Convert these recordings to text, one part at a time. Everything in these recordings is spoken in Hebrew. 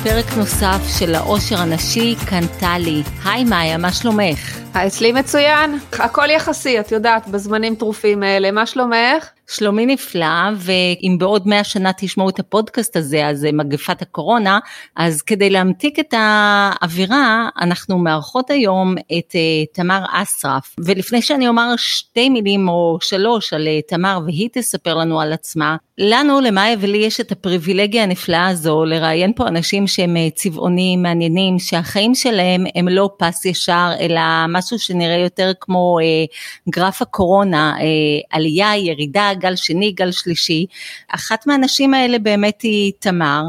לפרק נוסף של העושר הנשי, כאן טלי. היי מאיה, מה שלומך? אצלי מצוין, הכל יחסי, את יודעת, בזמנים טרופים האלה, מה שלומך? שלומי נפלא, ואם בעוד מאה שנה תשמעו את הפודקאסט הזה, אז מגפת הקורונה, אז כדי להמתיק את האווירה, אנחנו מארחות היום את uh, תמר אסרף. ולפני שאני אומר שתי מילים או שלוש על uh, תמר והיא תספר לנו על עצמה, לנו, למאיה ולי, יש את הפריבילגיה הנפלאה הזו לראיין פה אנשים שהם צבעונים, מעניינים, שהחיים שלהם הם לא פס ישר, אלא משהו שנראה יותר כמו uh, גרף הקורונה, uh, עלייה, ירידה, גל שני, גל שלישי. אחת מהנשים האלה באמת היא תמר.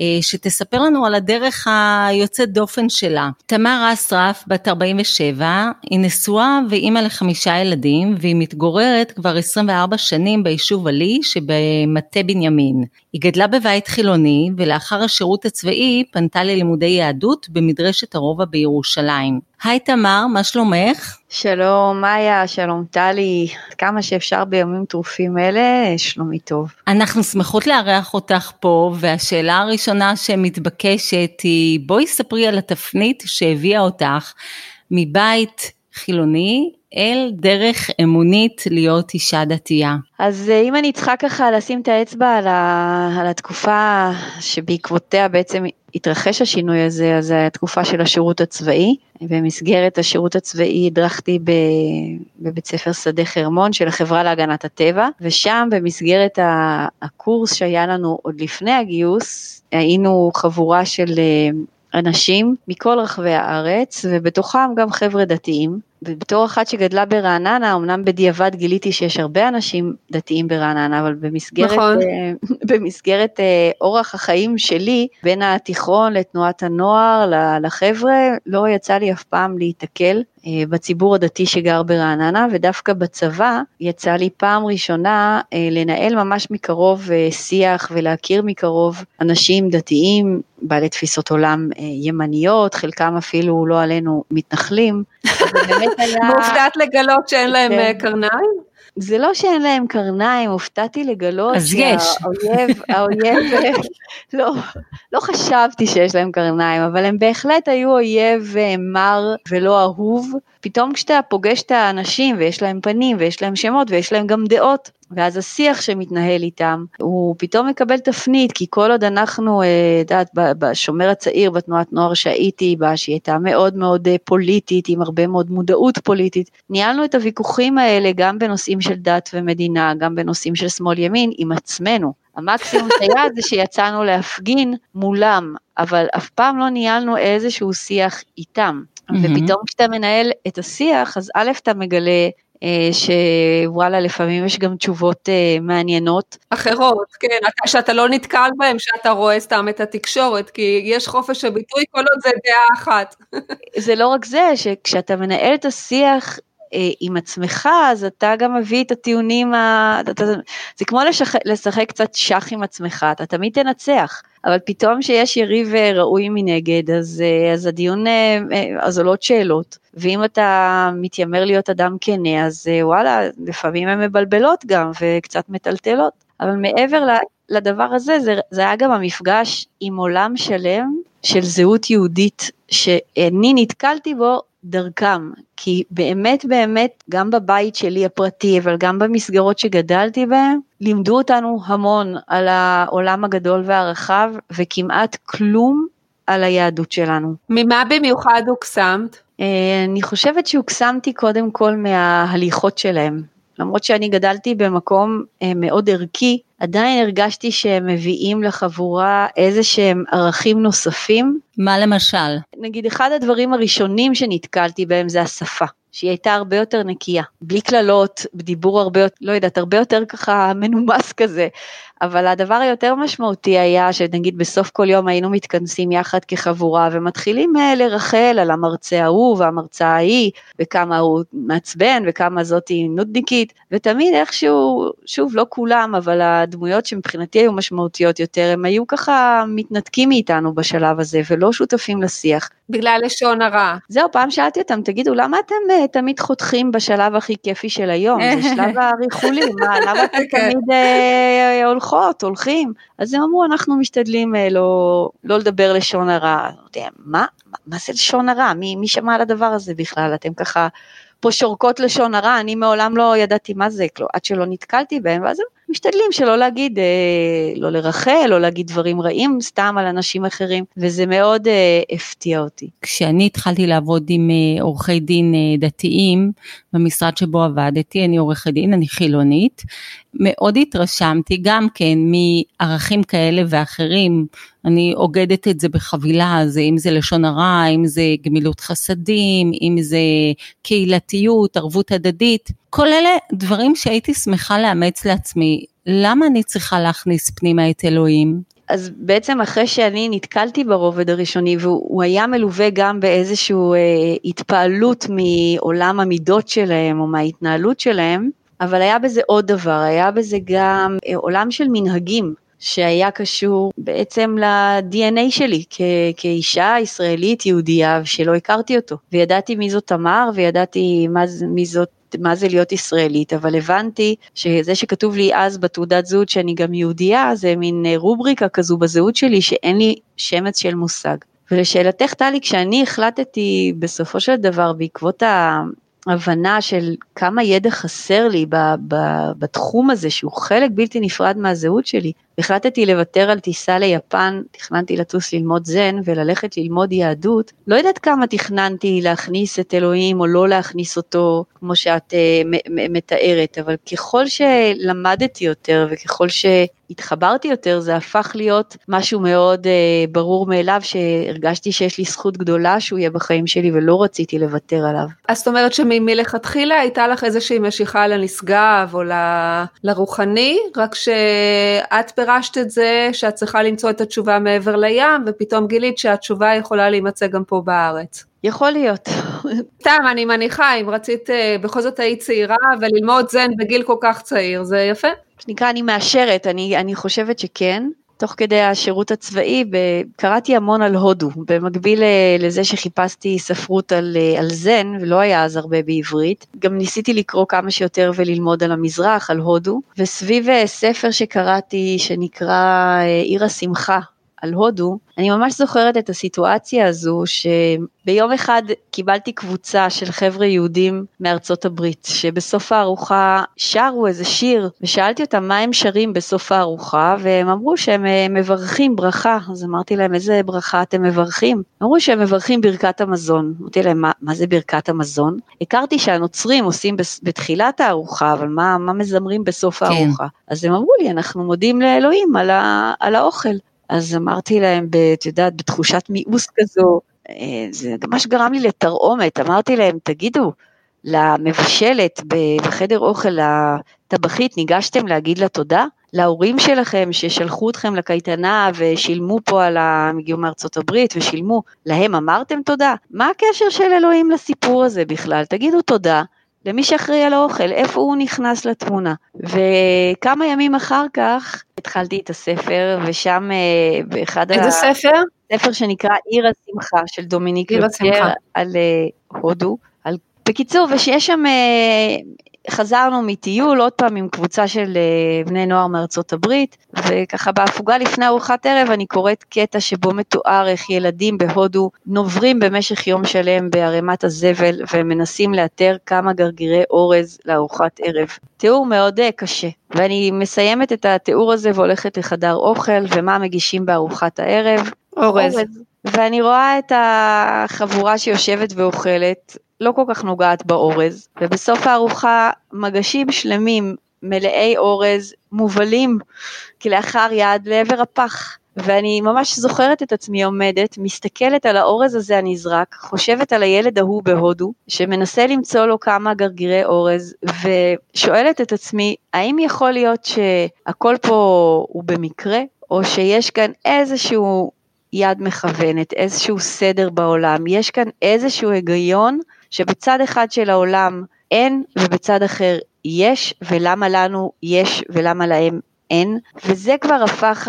אה, שתספר לנו על הדרך היוצאת דופן שלה. תמר אסרף, בת 47, היא נשואה ואימא לחמישה ילדים, והיא מתגוררת כבר 24 שנים ביישוב עלי שבמטה בנימין. היא גדלה בבית חילוני, ולאחר השירות הצבאי פנתה ללימודי יהדות במדרשת הרובע בירושלים. היי תמר, מה שלומך? שלום מאיה, שלום טלי, כמה שאפשר בימים טרופים אלה, שלומי טוב. אנחנו שמחות לארח אותך פה, והשאלה הראשונה שמתבקשת היא, בואי ספרי על התפנית שהביאה אותך מבית חילוני אל דרך אמונית להיות אישה דתייה. אז אה, אם אני צריכה ככה לשים את האצבע על, ה, על התקופה שבעקבותיה בעצם התרחש השינוי הזה, אז התקופה של השירות הצבאי. במסגרת השירות הצבאי הדרכתי בבית ספר שדה חרמון של החברה להגנת הטבע, ושם במסגרת הקורס שהיה לנו עוד לפני הגיוס, היינו חבורה של אה, אנשים מכל רחבי הארץ, ובתוכם גם חבר'ה דתיים. ובתור אחת שגדלה ברעננה, אמנם בדיעבד גיליתי שיש הרבה אנשים דתיים ברעננה, אבל במסגרת, נכון. uh, במסגרת uh, אורח החיים שלי, בין התיכון לתנועת הנוער, לחבר'ה, לא יצא לי אף פעם להיתקל בציבור הדתי שגר ברעננה, ודווקא בצבא יצא לי פעם ראשונה uh, לנהל ממש מקרוב uh, שיח ולהכיר מקרוב אנשים דתיים, בעלי תפיסות עולם ימניות, חלקם אפילו לא עלינו מתנחלים. מופתעת לגלות שאין להם כן. אה, קרניים? זה לא שאין להם קרניים, הופתעתי לגלות אז יש. שהאויב, האויב, לא, לא חשבתי שיש להם קרניים, אבל הם בהחלט היו אויב אה, מר ולא אהוב. פתאום כשאתה פוגש את האנשים ויש להם פנים ויש להם שמות ויש להם גם דעות, ואז השיח שמתנהל איתם, הוא פתאום מקבל תפנית, כי כל עוד אנחנו, אה, את יודעת, בשומר הצעיר, בתנועת נוער שהייתי בה, שהיא הייתה מאוד מאוד אה, פוליטית, עם הרבה מאוד מודעות פוליטית, ניהלנו את הוויכוחים האלה גם בנושאים של דת ומדינה, גם בנושאים של שמאל ימין, עם עצמנו. המקסימום שהיה זה שיצאנו להפגין מולם, אבל אף פעם לא ניהלנו איזשהו שיח איתם. ופתאום כשאתה מנהל את השיח, אז א', אתה מגלה שוואלה, לפעמים יש גם תשובות אה, מעניינות. אחרות, כן, אתה, שאתה לא נתקל בהם, שאתה רואה סתם את התקשורת, כי יש חופש הביטוי כל עוד זה דעה אחת. זה לא רק זה, שכשאתה מנהל את השיח אה, עם עצמך, אז אתה גם מביא את הטיעונים, ה... זה כמו לשח... לשחק קצת שח עם עצמך, אתה תמיד תנצח. אבל פתאום שיש יריב אה, ראוי מנגד, אז, אה, אז הדיון, אז עולות שאלות, ואם אתה מתיימר להיות אדם כנה, אז וואלה, לפעמים הן מבלבלות גם, וקצת מטלטלות. אבל מעבר לדבר הזה, זה, זה היה גם המפגש עם עולם שלם של זהות יהודית, שאני נתקלתי בו דרכם, כי באמת באמת, גם בבית שלי הפרטי, אבל גם במסגרות שגדלתי בהן, לימדו אותנו המון על העולם הגדול והרחב, וכמעט כלום על היהדות שלנו. ממה במיוחד הוקסמת? אה, אני חושבת שהוקסמתי קודם כל מההליכות שלהם. למרות שאני גדלתי במקום אה, מאוד ערכי, עדיין הרגשתי שהם מביאים לחבורה איזה שהם ערכים נוספים. מה למשל? נגיד אחד הדברים הראשונים שנתקלתי בהם זה השפה. שהיא הייתה הרבה יותר נקייה, בלי קללות, בדיבור הרבה יותר, לא יודעת, הרבה יותר ככה מנומס כזה. אבל הדבר היותר משמעותי היה שנגיד בסוף כל יום היינו מתכנסים יחד כחבורה ומתחילים אה, לרחל על המרצה ההוא והמרצה ההיא וכמה הוא מעצבן וכמה זאתי נודניקית ותמיד איכשהו, שוב לא כולם אבל הדמויות שמבחינתי היו משמעותיות יותר הם היו ככה מתנתקים מאיתנו בשלב הזה ולא שותפים לשיח. בגלל לשון הרע. זהו פעם שאלתי אותם תגידו למה אתם uh, תמיד חותכים בשלב הכי כיפי של היום זה שלב הריחולים למה אתם כן. תמיד uh, הולכות הולכות, הולכים, אז הם אמרו, אנחנו משתדלים אה, לא, לא לדבר לשון הרע. מה, מה, מה זה לשון הרע? מי, מי שמע על הדבר הזה בכלל? אתם ככה פה שורקות לשון הרע, אני מעולם לא ידעתי מה זה, כלומר, עד שלא נתקלתי בהם, ואז הם משתדלים שלא להגיד, אה, לא לרחל, לא להגיד דברים רעים סתם על אנשים אחרים, וזה מאוד אה, הפתיע אותי. כשאני התחלתי לעבוד עם אה, עורכי דין אה, דתיים במשרד שבו עבדתי, אני עורכת דין, אני חילונית, מאוד התרשמתי גם כן מערכים כאלה ואחרים, אני אוגדת את זה בחבילה, זה אם זה לשון הרע, אם זה גמילות חסדים, אם זה קהילתיות, ערבות הדדית, כל אלה דברים שהייתי שמחה לאמץ לעצמי. למה אני צריכה להכניס פנימה את אלוהים? אז בעצם אחרי שאני נתקלתי ברובד הראשוני והוא היה מלווה גם באיזושהי אה, התפעלות מעולם המידות שלהם או מההתנהלות שלהם, אבל היה בזה עוד דבר, היה בזה גם אה, עולם של מנהגים. שהיה קשור בעצם ל-DNA שלי כ- כאישה ישראלית יהודייה שלא הכרתי אותו וידעתי מי זאת תמר וידעתי מה, מי זאת מה זה להיות ישראלית, אבל הבנתי שזה שכתוב לי אז בתעודת זהות שאני גם יהודייה, זה מין רובריקה כזו בזהות שלי שאין לי שמץ של מושג. ולשאלתך טלי, כשאני החלטתי בסופו של דבר בעקבות ההבנה של כמה ידע חסר לי ב, ב, בתחום הזה שהוא חלק בלתי נפרד מהזהות שלי, החלטתי לוותר על טיסה ליפן, תכננתי לטוס ללמוד זן וללכת ללמוד יהדות. לא יודעת כמה תכננתי להכניס את אלוהים או לא להכניס אותו, כמו שאת uh, מתארת, אבל ככל שלמדתי יותר וככל שהתחברתי יותר, זה הפך להיות משהו מאוד uh, ברור מאליו, שהרגשתי שיש לי זכות גדולה שהוא יהיה בחיים שלי ולא רציתי לוותר עליו. אז זאת אומרת שמלכתחילה הייתה לך איזושהי משיכה לנשגב או. לרוחני, רק שאת פירשת את זה שאת צריכה למצוא את התשובה מעבר לים, ופתאום גילית שהתשובה יכולה להימצא גם פה בארץ. יכול להיות. סתם, אני מניחה, אם רצית, אה, בכל זאת היית צעירה, וללמוד זן בגיל כל כך צעיר, זה יפה. שנקרא, אני מאשרת, אני, אני חושבת שכן. תוך כדי השירות הצבאי, קראתי המון על הודו, במקביל אה, לזה שחיפשתי ספרות על, אה, על זן, ולא היה אז הרבה בעברית, גם ניסיתי לקרוא כמה שיותר וללמוד על המזרח, על הודו, וסביב אה, ספר שקראתי שנקרא עיר השמחה על הודו, אני ממש זוכרת את הסיטואציה הזו שביום אחד קיבלתי קבוצה של חבר'ה יהודים מארצות הברית, שבסוף הארוחה שרו איזה שיר, ושאלתי אותם מה הם שרים בסוף הארוחה, והם אמרו שהם אה, מברכים ברכה, אז אמרתי להם איזה ברכה אתם מברכים? אמרו שהם מברכים ברכת המזון. אמרתי להם מה, מה זה ברכת המזון? הכרתי שהנוצרים עושים בתחילת הארוחה, אבל מה, מה מזמרים בסוף כן. הארוחה? אז הם אמרו לי אנחנו מודים לאלוהים על, ה, על האוכל. אז אמרתי להם, את יודעת, בתחושת מיאוס כזו, אה, זה ממש גרם לי לתרעומת, אמרתי להם, תגידו, למבשלת בחדר אוכל, הטבחית, ניגשתם להגיד לה תודה? להורים שלכם ששלחו אתכם לקייטנה ושילמו פה על ה... הם הגיעו מארצות הברית ושילמו, להם אמרתם תודה? מה הקשר של אלוהים לסיפור הזה בכלל? תגידו תודה. למי שאחראי על האוכל, איפה הוא נכנס לתמונה. וכמה ימים אחר כך התחלתי את הספר, ושם אה, באחד איזה ה... ספר? ספר שנקרא עיר השמחה של דומיניק לוטייר על uh, הודו. על... בקיצור, ושיש שם uh, חזרנו מטיול עוד פעם עם קבוצה של אה, בני נוער מארצות הברית, וככה בהפוגה לפני ארוחת ערב אני קוראת קטע שבו מתואר איך ילדים בהודו נוברים במשך יום שלם בערימת הזבל ומנסים לאתר כמה גרגירי אורז לארוחת ערב. תיאור מאוד אה, קשה, ואני מסיימת את התיאור הזה והולכת לחדר אוכל ומה מגישים בארוחת הערב. אורז. אורז. ואני רואה את החבורה שיושבת ואוכלת, לא כל כך נוגעת באורז, ובסוף הארוחה מגשים שלמים מלאי אורז מובלים כלאחר יד לעבר הפח. ואני ממש זוכרת את עצמי עומדת, מסתכלת על האורז הזה הנזרק, חושבת על הילד ההוא בהודו, שמנסה למצוא לו כמה גרגירי אורז, ושואלת את עצמי, האם יכול להיות שהכל פה הוא במקרה, או שיש כאן איזשהו יד מכוונת, איזשהו סדר בעולם, יש כאן איזשהו היגיון שבצד אחד של העולם אין ובצד אחר יש, ולמה לנו יש ולמה להם אין, וזה כבר הפך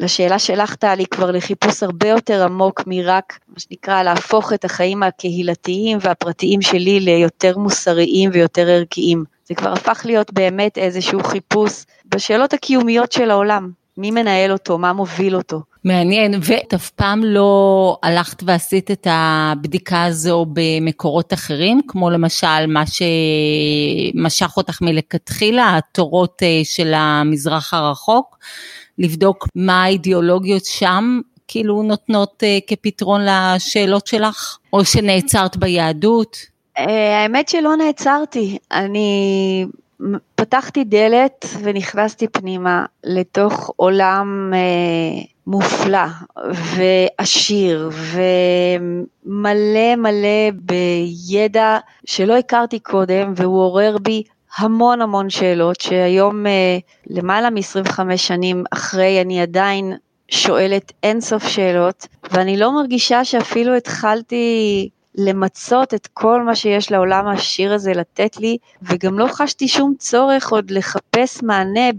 לשאלה שלך טלי כבר לחיפוש הרבה יותר עמוק מרק מה שנקרא להפוך את החיים הקהילתיים והפרטיים שלי ליותר מוסריים ויותר ערכיים. זה כבר הפך להיות באמת איזשהו חיפוש בשאלות הקיומיות של העולם. מי מנהל אותו, מה מוביל אותו. מעניין, ואת אף פעם לא הלכת ועשית את הבדיקה הזו במקורות אחרים, כמו למשל מה שמשך אותך מלכתחילה, התורות אה, של המזרח הרחוק, לבדוק מה האידיאולוגיות שם כאילו נותנות אה, כפתרון לשאלות שלך, או שנעצרת ביהדות? אה, האמת שלא נעצרתי, אני פתחתי דלת ונכנסתי פנימה לתוך עולם אה, מופלא ועשיר ומלא מלא בידע שלא הכרתי קודם והוא עורר בי המון המון שאלות שהיום אה, למעלה מ-25 שנים אחרי אני עדיין שואלת אינסוף שאלות ואני לא מרגישה שאפילו התחלתי למצות את כל מה שיש לעולם העשיר הזה לתת לי, וגם לא חשתי שום צורך עוד לחפש מענה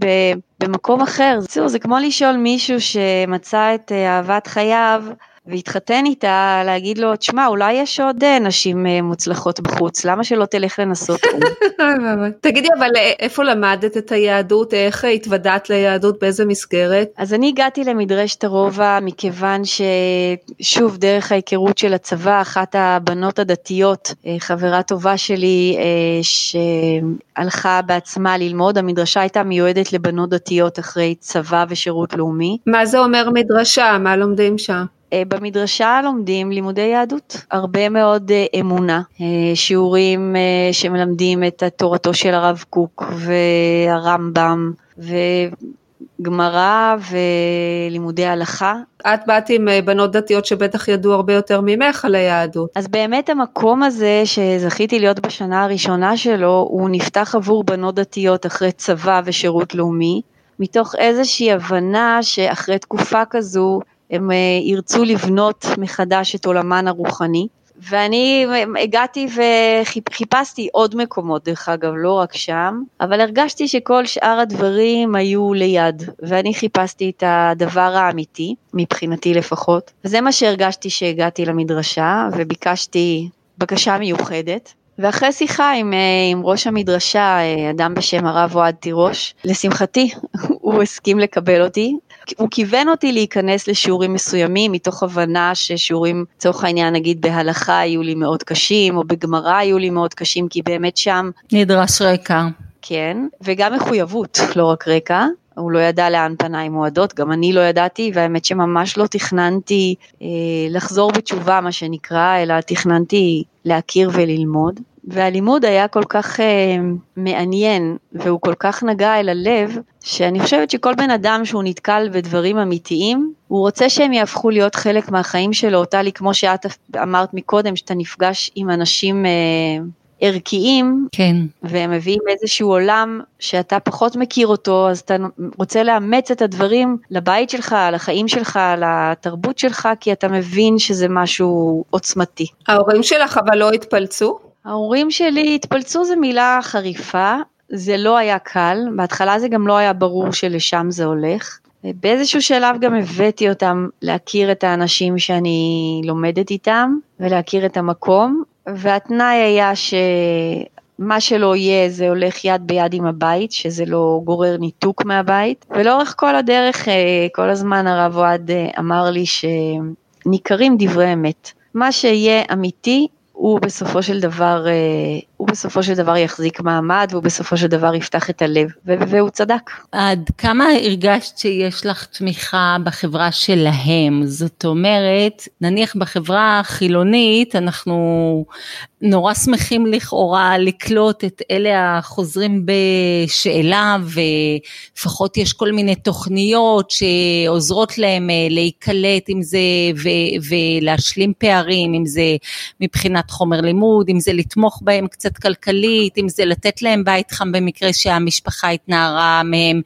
במקום אחר. זה כמו לשאול מישהו שמצא את אה, אהבת חייו והתחתן איתה, להגיד לו, תשמע, אולי יש עוד אה, נשים אה, מוצלחות בחוץ, למה שלא תלך לנסות תגידי, אבל אה, איפה למדת את היהדות? איך התוודעת ליהדות? באיזה מסגרת? אז אני הגעתי למדרשת הרובע מכיוון ששוב, דרך ההיכרות של הצבא, אחת הבנות הדתיות, חברה טובה שלי, שהלכה בעצמה ללמוד, המדרשה הייתה מיועדת לבנות דתיות אחרי צבא ושירות לאומי. מה זה אומר מדרשה? מה לומדים שם? אה, במדרשה לומדים לימודי יהדות, הרבה מאוד אה, אמונה, אה, שיעורים שמלמדים את תורתו של הרב קוק והרמב"ם וגמרא ולימודי הלכה. את באת עם בנות דתיות שבטח ידעו הרבה יותר ממך על היהדות. אז באמת המקום הזה שזכיתי להיות בשנה הראשונה שלו, הוא נפתח עבור בנות דתיות אחרי צבא ושירות לאומי, מתוך איזושהי הבנה שאחרי תקופה כזו הם אה, ירצו לבנות מחדש את עולמן הרוחני. ואני הגעתי וחיפשתי עוד מקומות, דרך אגב, לא רק שם, אבל הרגשתי שכל שאר הדברים היו ליד, ואני חיפשתי את הדבר האמיתי, מבחינתי לפחות, וזה מה שהרגשתי שהגעתי למדרשה, וביקשתי בקשה מיוחדת. ואחרי שיחה עם, אה, עם ראש המדרשה, אה, אדם בשם הרב אוהד תירוש, לשמחתי הוא הסכים לקבל אותי, הוא כיוון אותי להיכנס לשיעורים מסוימים מתוך הבנה ששיעורים לצורך העניין נגיד בהלכה היו לי מאוד קשים או בגמרא היו לי מאוד קשים כי באמת שם נדרש רקע. כן, וגם מחויבות, לא רק רקע. הוא לא ידע לאן פניי מועדות, גם אני לא ידעתי, והאמת שממש לא תכננתי אה, לחזור בתשובה, מה שנקרא, אלא תכננתי להכיר וללמוד. והלימוד היה כל כך אה, מעניין והוא כל כך נגע אל הלב, שאני חושבת שכל בן אדם שהוא נתקל בדברים אמיתיים, הוא רוצה שהם יהפכו להיות חלק מהחיים שלו, טלי, כמו שאת אמרת מקודם, שאתה נפגש עם אנשים אה, ערכיים, כן. והם מביאים איזשהו עולם שאתה פחות מכיר אותו, אז אתה רוצה לאמץ את הדברים לבית שלך, לחיים שלך, לתרבות שלך, כי אתה מבין שזה משהו עוצמתי. ההורים שלך אבל לא התפלצו? ההורים שלי התפלצו זה מילה חריפה, זה לא היה קל, בהתחלה זה גם לא היה ברור שלשם זה הולך. באיזשהו שלב גם הבאתי אותם להכיר את האנשים שאני לומדת איתם ולהכיר את המקום, והתנאי היה שמה שלא יהיה זה הולך יד ביד עם הבית, שזה לא גורר ניתוק מהבית, ולאורך כל הדרך, אה, כל הזמן הרב אוהד אה, אמר לי שניכרים דברי אמת. מה שיהיה אמיתי הוא בסופו של דבר, אה, הוא בסופו של דבר יחזיק מעמד והוא בסופו של דבר יפתח את הלב, והוא צדק. עד כמה הרגשת שיש לך תמיכה בחברה שלהם? זאת אומרת, נניח בחברה החילונית אנחנו נורא שמחים לכאורה לקלוט את אלה החוזרים בשאלה ולפחות יש כל מיני תוכניות שעוזרות להם אה, להיקלט עם זה ולהשלים פערים, אם זה מבחינת חומר לימוד, אם זה לתמוך בהם קצת כלכלית, אם זה לתת להם בית חם במקרה שהמשפחה התנערה מהם.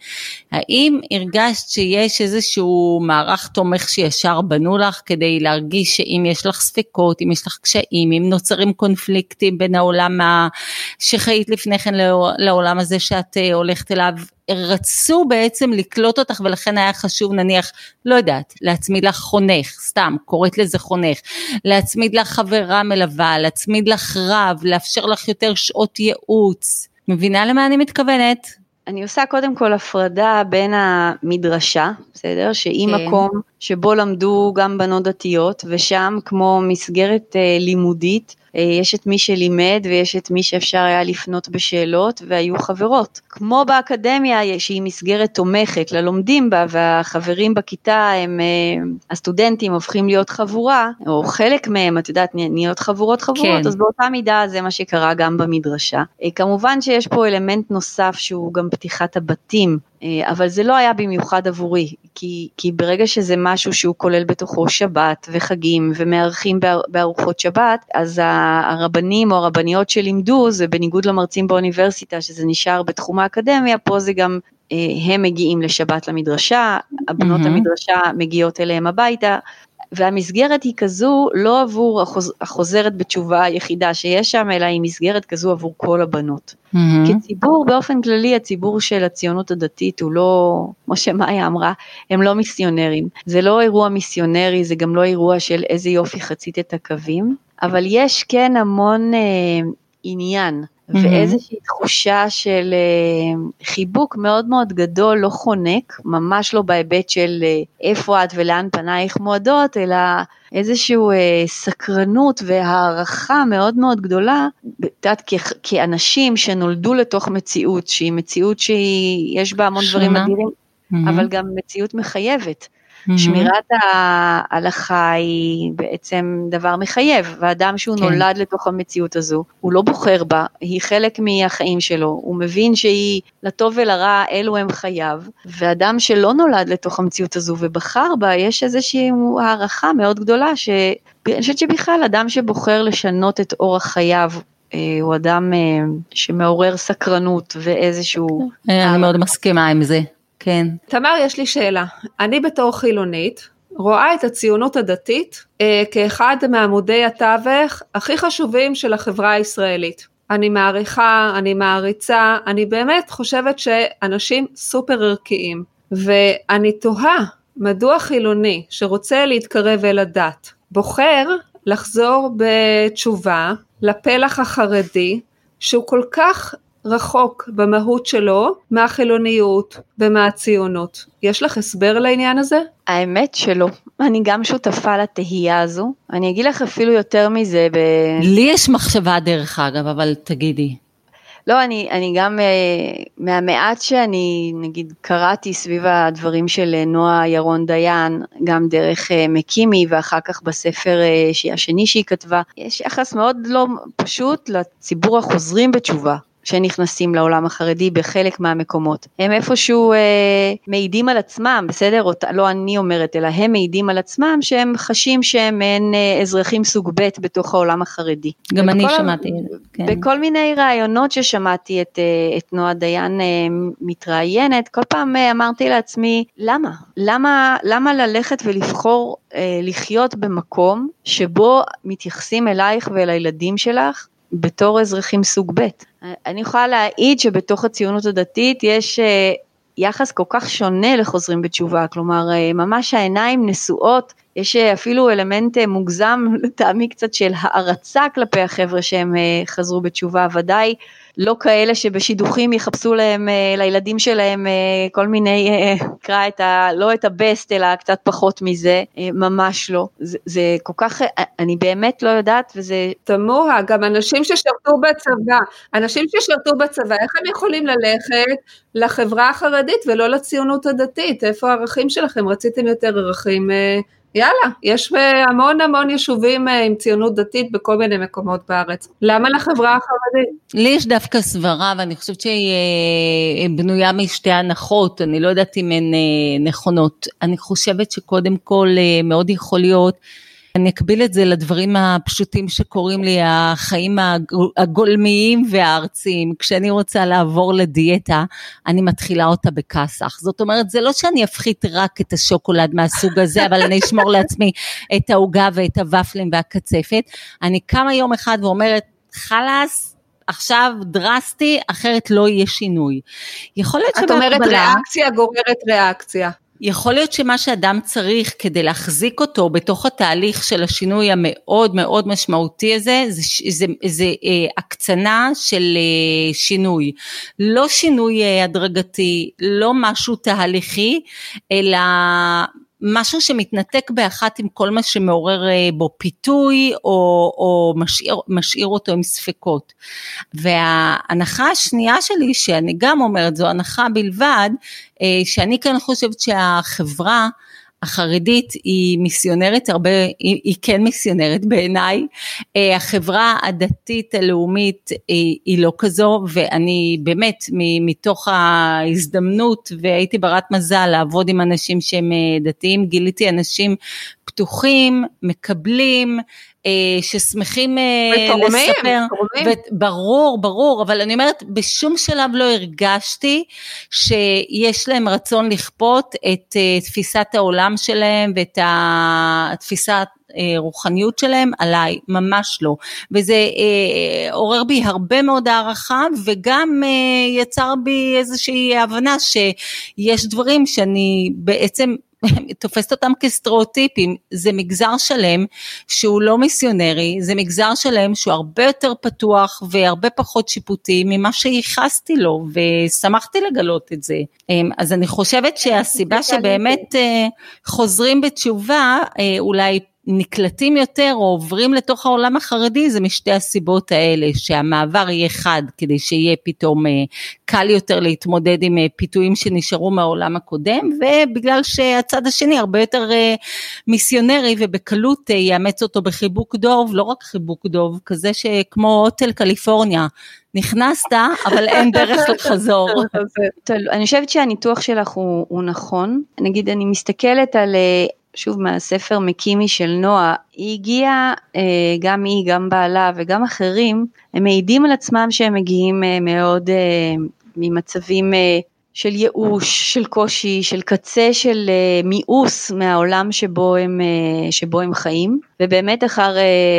האם הרגשת שיש איזשהו מערך תומך שישר בנו לך כדי להרגיש שאם יש לך ספקות, אם יש לך קשיים, אם נוצרים קונפליקטים בין העולם שחיית לפני כן לעולם הזה שאת אה, הולכת אליו, רצו בעצם לקלוט אותך ולכן היה חשוב נניח, לא יודעת, להצמיד לך חונך, סתם, קוראת לזה חונך, להצמיד לך חברה מלווה, להצמיד לך רב, לאפשר לך יותר שעות ייעוץ. מבינה למה אני מתכוונת? אני עושה קודם כל הפרדה בין המדרשה, בסדר? שהיא כן. מקום שבו למדו גם בנות דתיות, ושם כמו מסגרת אה, לימודית, אה, יש את מי שלימד ויש את מי שאפשר היה לפנות בשאלות והיו חברות. כמו באקדמיה שהיא מסגרת תומכת ללומדים בה והחברים בכיתה הם, אה, הסטודנטים הופכים להיות חבורה, או חלק מהם, את יודעת, נהיות חבורות חבורות, כן. אז באותה מידה זה מה שקרה גם במדרשה. אה, כמובן שיש פה אלמנט נוסף שהוא גם פתיחת הבתים אבל זה לא היה במיוחד עבורי, כי, כי ברגע שזה משהו שהוא כולל בתוכו שבת וחגים ומארחים בארוחות שבת, אז הרבנים או הרבניות שלימדו, זה בניגוד למרצים באוניברסיטה, שזה נשאר בתחום האקדמיה, פה זה גם אה, הם מגיעים לשבת למדרשה, הבנות mm-hmm. המדרשה מגיעות אליהם הביתה, והמסגרת היא כזו לא עבור החוז, החוזרת בתשובה היחידה שיש שם, אלא היא מסגרת כזו עבור כל הבנות. Mm-hmm. כציבור, באופן כללי, הציבור של הציונות הדתית הוא לא, כמו שמאיה אמרה, הם לא מיסיונרים. זה לא אירוע מיסיונרי, זה גם לא אירוע של איזה יופי חצית את הקווים, אבל יש כן המון אה, עניין mm-hmm. ואיזושהי תחושה של uh, חיבוק מאוד מאוד גדול, לא חונק, ממש לא בהיבט של uh, איפה את ולאן פנייך מועדות, אלא איזושהי uh, סקרנות והערכה מאוד מאוד גדולה, את יודעת, כאנשים שנולדו לתוך מציאות, שהיא מציאות שיש בה המון דברים אדירים, mm-hmm. אבל גם מציאות מחייבת. Mm-hmm. שמירת ההלכה היא בעצם דבר מחייב, ואדם שהוא כן. נולד לתוך המציאות הזו, הוא לא בוחר בה, היא חלק מהחיים שלו, הוא מבין שהיא לטוב ולרע, אלו הם חייו, ואדם שלא נולד לתוך המציאות הזו ובחר בה, יש איזושהי הערכה מאוד גדולה, שאני חושבת שבכלל אדם שבוחר לשנות את אורח חייו, אה, הוא אדם אה, שמעורר סקרנות ואיזשהו... אני מאוד מסכימה עם זה. כן. תמר, יש לי שאלה. אני בתור חילונית, רואה את הציונות הדתית אה, כאחד מעמודי התווך הכי חשובים של החברה הישראלית. אני מעריכה, אני מעריצה, אני באמת חושבת שאנשים סופר ערכיים. ואני תוהה מדוע חילוני שרוצה להתקרב אל הדת בוחר לחזור בתשובה לפלח החרדי שהוא כל כך רחוק במהות שלו מהחילוניות ומהציונות. יש לך הסבר לעניין הזה? האמת שלא. אני גם שותפה לתהייה הזו. אני אגיד לך אפילו יותר מזה. ב... לי יש מחשבה דרך אגב, אבל תגידי. לא, אני, אני גם uh, מהמעט שאני נגיד קראתי סביב הדברים של uh, נועה ירון דיין, גם דרך uh, מקימי ואחר כך בספר השני שהיא כתבה, יש יחס מאוד לא פשוט לציבור החוזרים בתשובה. שנכנסים לעולם החרדי בחלק מהמקומות. הם איפשהו אה, מעידים על עצמם, בסדר? או, לא אני אומרת, אלא הם מעידים על עצמם שהם חשים שהם מעין אה, אזרחים סוג ב' בתוך העולם החרדי. גם אני שמעתי כן. בכל מיני ראיונות ששמעתי את, אה, את נועה דיין אה, מתראיינת, כל פעם אה, אמרתי לעצמי, למה? למה, למה ללכת ולבחור אה, לחיות במקום שבו מתייחסים אלייך ואל הילדים שלך בתור אזרחים סוג ב'. אני יכולה להעיד שבתוך הציונות הדתית יש אה, יחס כל כך שונה לחוזרים בתשובה, כלומר אה, ממש העיניים נשואות, יש אה, אפילו אלמנט מוגזם לטעמי קצת של הערצה כלפי החבר'ה שהם חזרו בתשובה, ודאי לא כאלה שבשידוכים יחפשו להם, אה, לילדים שלהם אה, כל מיני, אה, נקרא את ה... לא את הבסט אלא קצת פחות מזה, ממש לא. זה, זה כל כך, אני באמת לא יודעת וזה... תמוה, גם אנשים ששירתו בצבא, אנשים ששירתו בצבא, איך הם יכולים ללכת לחברה החרדית ולא לציונות הדתית? איפה הערכים שלכם? רציתם יותר ערכים יאללה, יש המון המון יישובים אה, עם ציונות דתית בכל מיני מקומות בארץ. למה לחברה החרדית? לי יש דווקא סברה, ואני חושבת שהיא אה, בנויה משתי הנחות, אני לא יודעת אם הן אה, נכונות. אני חושבת שקודם כל מאוד יכול להיות אני אקביל את זה לדברים הפשוטים שקורים לי, החיים הגולמיים והארציים. כשאני רוצה לעבור לדיאטה, אני מתחילה אותה בכסח. זאת אומרת, זה לא שאני אפחית רק את השוקולד מהסוג הזה, אבל אני אשמור לעצמי את העוגה ואת הוואפלים והקצפת. אני קמה יום אחד ואומרת, חלאס, עכשיו דרסטי, אחרת לא יהיה שינוי. יכול להיות שבהקבלה... את אומרת ריאקציה גוררת ריאקציה. יכול להיות שמה שאדם צריך כדי להחזיק אותו בתוך התהליך של השינוי המאוד מאוד משמעותי הזה, זה, זה, זה אה, הקצנה של אה, שינוי. לא שינוי אה, הדרגתי, לא משהו תהליכי, אלא משהו שמתנתק באחת עם כל מה שמעורר אה, בו פיתוי או, או משאיר, משאיר אותו עם ספקות. וההנחה השנייה שלי, שאני גם אומרת, זו הנחה בלבד, אה, שאני כאן חושבת שהחברה החרדית היא מיסיונרית הרבה, היא, היא כן מיסיונרית בעיניי, אה, החברה הדתית הלאומית היא, היא לא כזו ואני באמת מתוך ההזדמנות והייתי ברת מזל לעבוד עם אנשים שהם אה, דתיים, גיליתי אנשים פתוחים, מקבלים, אה, ששמחים ותורמים, לספר. ותורמים. ברור, ברור, אבל אני אומרת, בשום שלב לא הרגשתי שיש להם רצון לכפות את תפיסת העולם שלהם ואת התפיסת רוחניות שלהם עליי, ממש לא. וזה אה, עורר בי הרבה מאוד הערכה וגם אה, יצר בי איזושהי הבנה שיש דברים שאני בעצם תופסת אותם כסטריאוטיפים, זה מגזר שלם שהוא לא מיסיונרי, זה מגזר שלם שהוא הרבה יותר פתוח והרבה פחות שיפוטי ממה שייחסתי לו ושמחתי לגלות את זה. אמ, אז אני חושבת שהסיבה שבאמת אה, חוזרים בתשובה אה, אולי נקלטים יותר או עוברים לתוך העולם החרדי זה משתי הסיבות האלה שהמעבר יהיה חד כדי שיהיה פתאום אה, קל יותר להתמודד עם אה, פיתויים שנשארו מהעולם הקודם ובגלל שהצד השני הרבה יותר אה, מיסיונרי ובקלות יאמץ אותו בחיבוק דוב לא רק חיבוק דוב כזה שכמו הוטל קליפורניה נכנסת אבל אין דרך לחזור. אני חושבת שהניתוח שלך הוא, הוא נכון נגיד אני מסתכלת על שוב מהספר מקימי של נועה, היא הגיעה, אה, גם היא, גם בעלה וגם אחרים, הם מעידים על עצמם שהם מגיעים אה, מאוד אה, ממצבים של ייאוש, של קושי, של קצה של מיאוס מהעולם שבו הם, שבו הם חיים, ובאמת אחר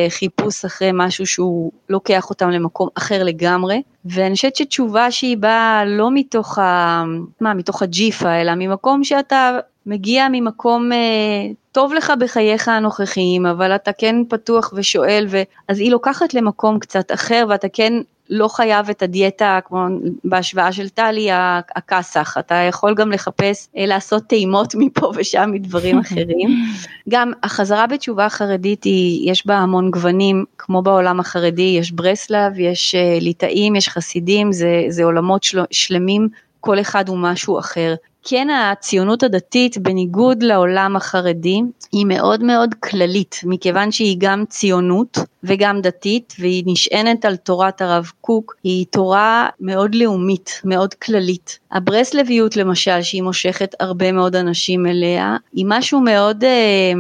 חיפוש אחרי משהו שהוא לוקח אותם למקום אחר לגמרי, ואני חושבת שתשובה שהיא באה לא מתוך, ה, מה, מתוך הג'יפה, אלא ממקום שאתה מגיע ממקום אה, טוב לך בחייך הנוכחיים, אבל אתה כן פתוח ושואל, ו... אז היא לוקחת למקום קצת אחר, ואתה כן לא חייב את הדיאטה, כמו בהשוואה של טלי, הכסח, אתה יכול גם לחפש, אה, לעשות טעימות מפה ושם מדברים אחרים. גם החזרה בתשובה החרדית, היא, יש בה המון גוונים, כמו בעולם החרדי, יש ברסלב, יש אה, ליטאים, יש חסידים, זה, זה עולמות של, שלמים, כל אחד הוא משהו אחר. כן הציונות הדתית בניגוד לעולם החרדי היא מאוד מאוד כללית מכיוון שהיא גם ציונות וגם דתית והיא נשענת על תורת הרב קוק היא תורה מאוד לאומית מאוד כללית. הברסלביות למשל שהיא מושכת הרבה מאוד אנשים אליה היא משהו מאוד אה,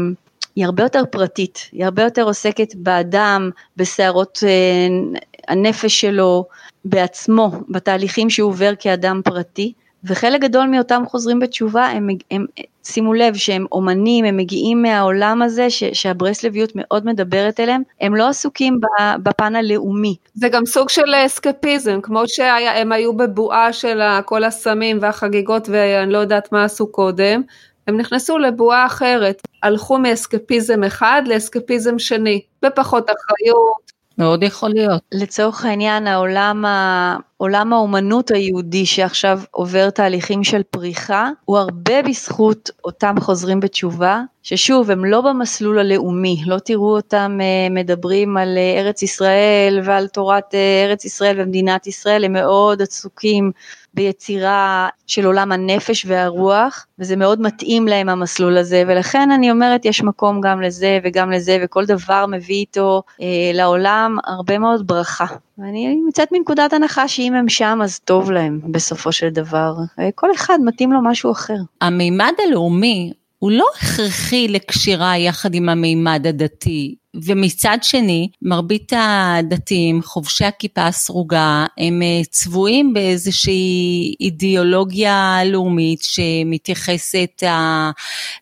היא הרבה יותר פרטית, היא הרבה יותר עוסקת באדם, בסערות אה, הנפש שלו, בעצמו, בתהליכים שהוא עובר כאדם פרטי. וחלק גדול מאותם חוזרים בתשובה הם, הם שימו לב שהם אומנים, הם מגיעים מהעולם הזה ש, שהברסלביות מאוד מדברת אליהם, הם לא עסוקים בפן הלאומי. זה גם סוג של אסקפיזם, כמו שהם היו בבועה של כל הסמים והחגיגות ואני לא יודעת מה עשו קודם, הם נכנסו לבועה אחרת, הלכו מאסקפיזם אחד לאסקפיזם שני, בפחות אחריות, מאוד יכול להיות. לצורך העניין העולם, ה... עולם האומנות היהודי שעכשיו עובר תהליכים של פריחה, הוא הרבה בזכות אותם חוזרים בתשובה, ששוב הם לא במסלול הלאומי, לא תראו אותם אה, מדברים על אה, ארץ ישראל ועל תורת אה, ארץ ישראל ומדינת ישראל, הם מאוד עסוקים ביצירה של עולם הנפש והרוח, וזה מאוד מתאים להם המסלול הזה, ולכן אני אומרת יש מקום גם לזה וגם לזה, וכל דבר מביא איתו אה, לעולם הרבה מאוד ברכה. ואני יוצאת מנקודת הנחה שאם הם שם אז טוב להם בסופו של דבר, אה, כל אחד מתאים לו משהו אחר. המימד הלאומי הוא לא הכרחי לקשירה יחד עם המימד הדתי. ומצד שני, מרבית הדתיים, חובשי הכיפה הסרוגה, הם אה, צבועים באיזושהי אידיאולוגיה לאומית שמתייחסת ה,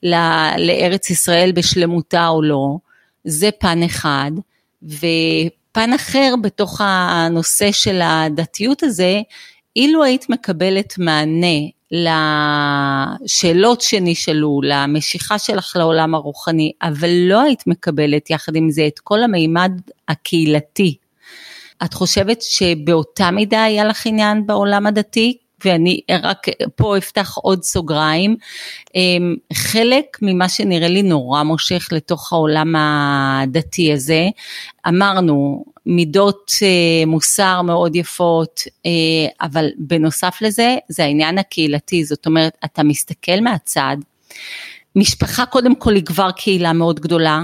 ל, לארץ ישראל בשלמותה או לא, זה פן אחד, ופן אחר בתוך הנושא של הדתיות הזה, אילו היית מקבלת מענה לשאלות שנשאלו, למשיכה שלך לעולם הרוחני, אבל לא היית מקבלת יחד עם זה את כל המימד הקהילתי. את חושבת שבאותה מידה היה לך עניין בעולם הדתי? ואני רק פה אפתח עוד סוגריים, אמ, חלק ממה שנראה לי נורא מושך לתוך העולם הדתי הזה, אמרנו, מידות אה, מוסר מאוד יפות, אה, אבל בנוסף לזה, זה העניין הקהילתי, זאת אומרת, אתה מסתכל מהצד, משפחה קודם כל היא כבר קהילה מאוד גדולה,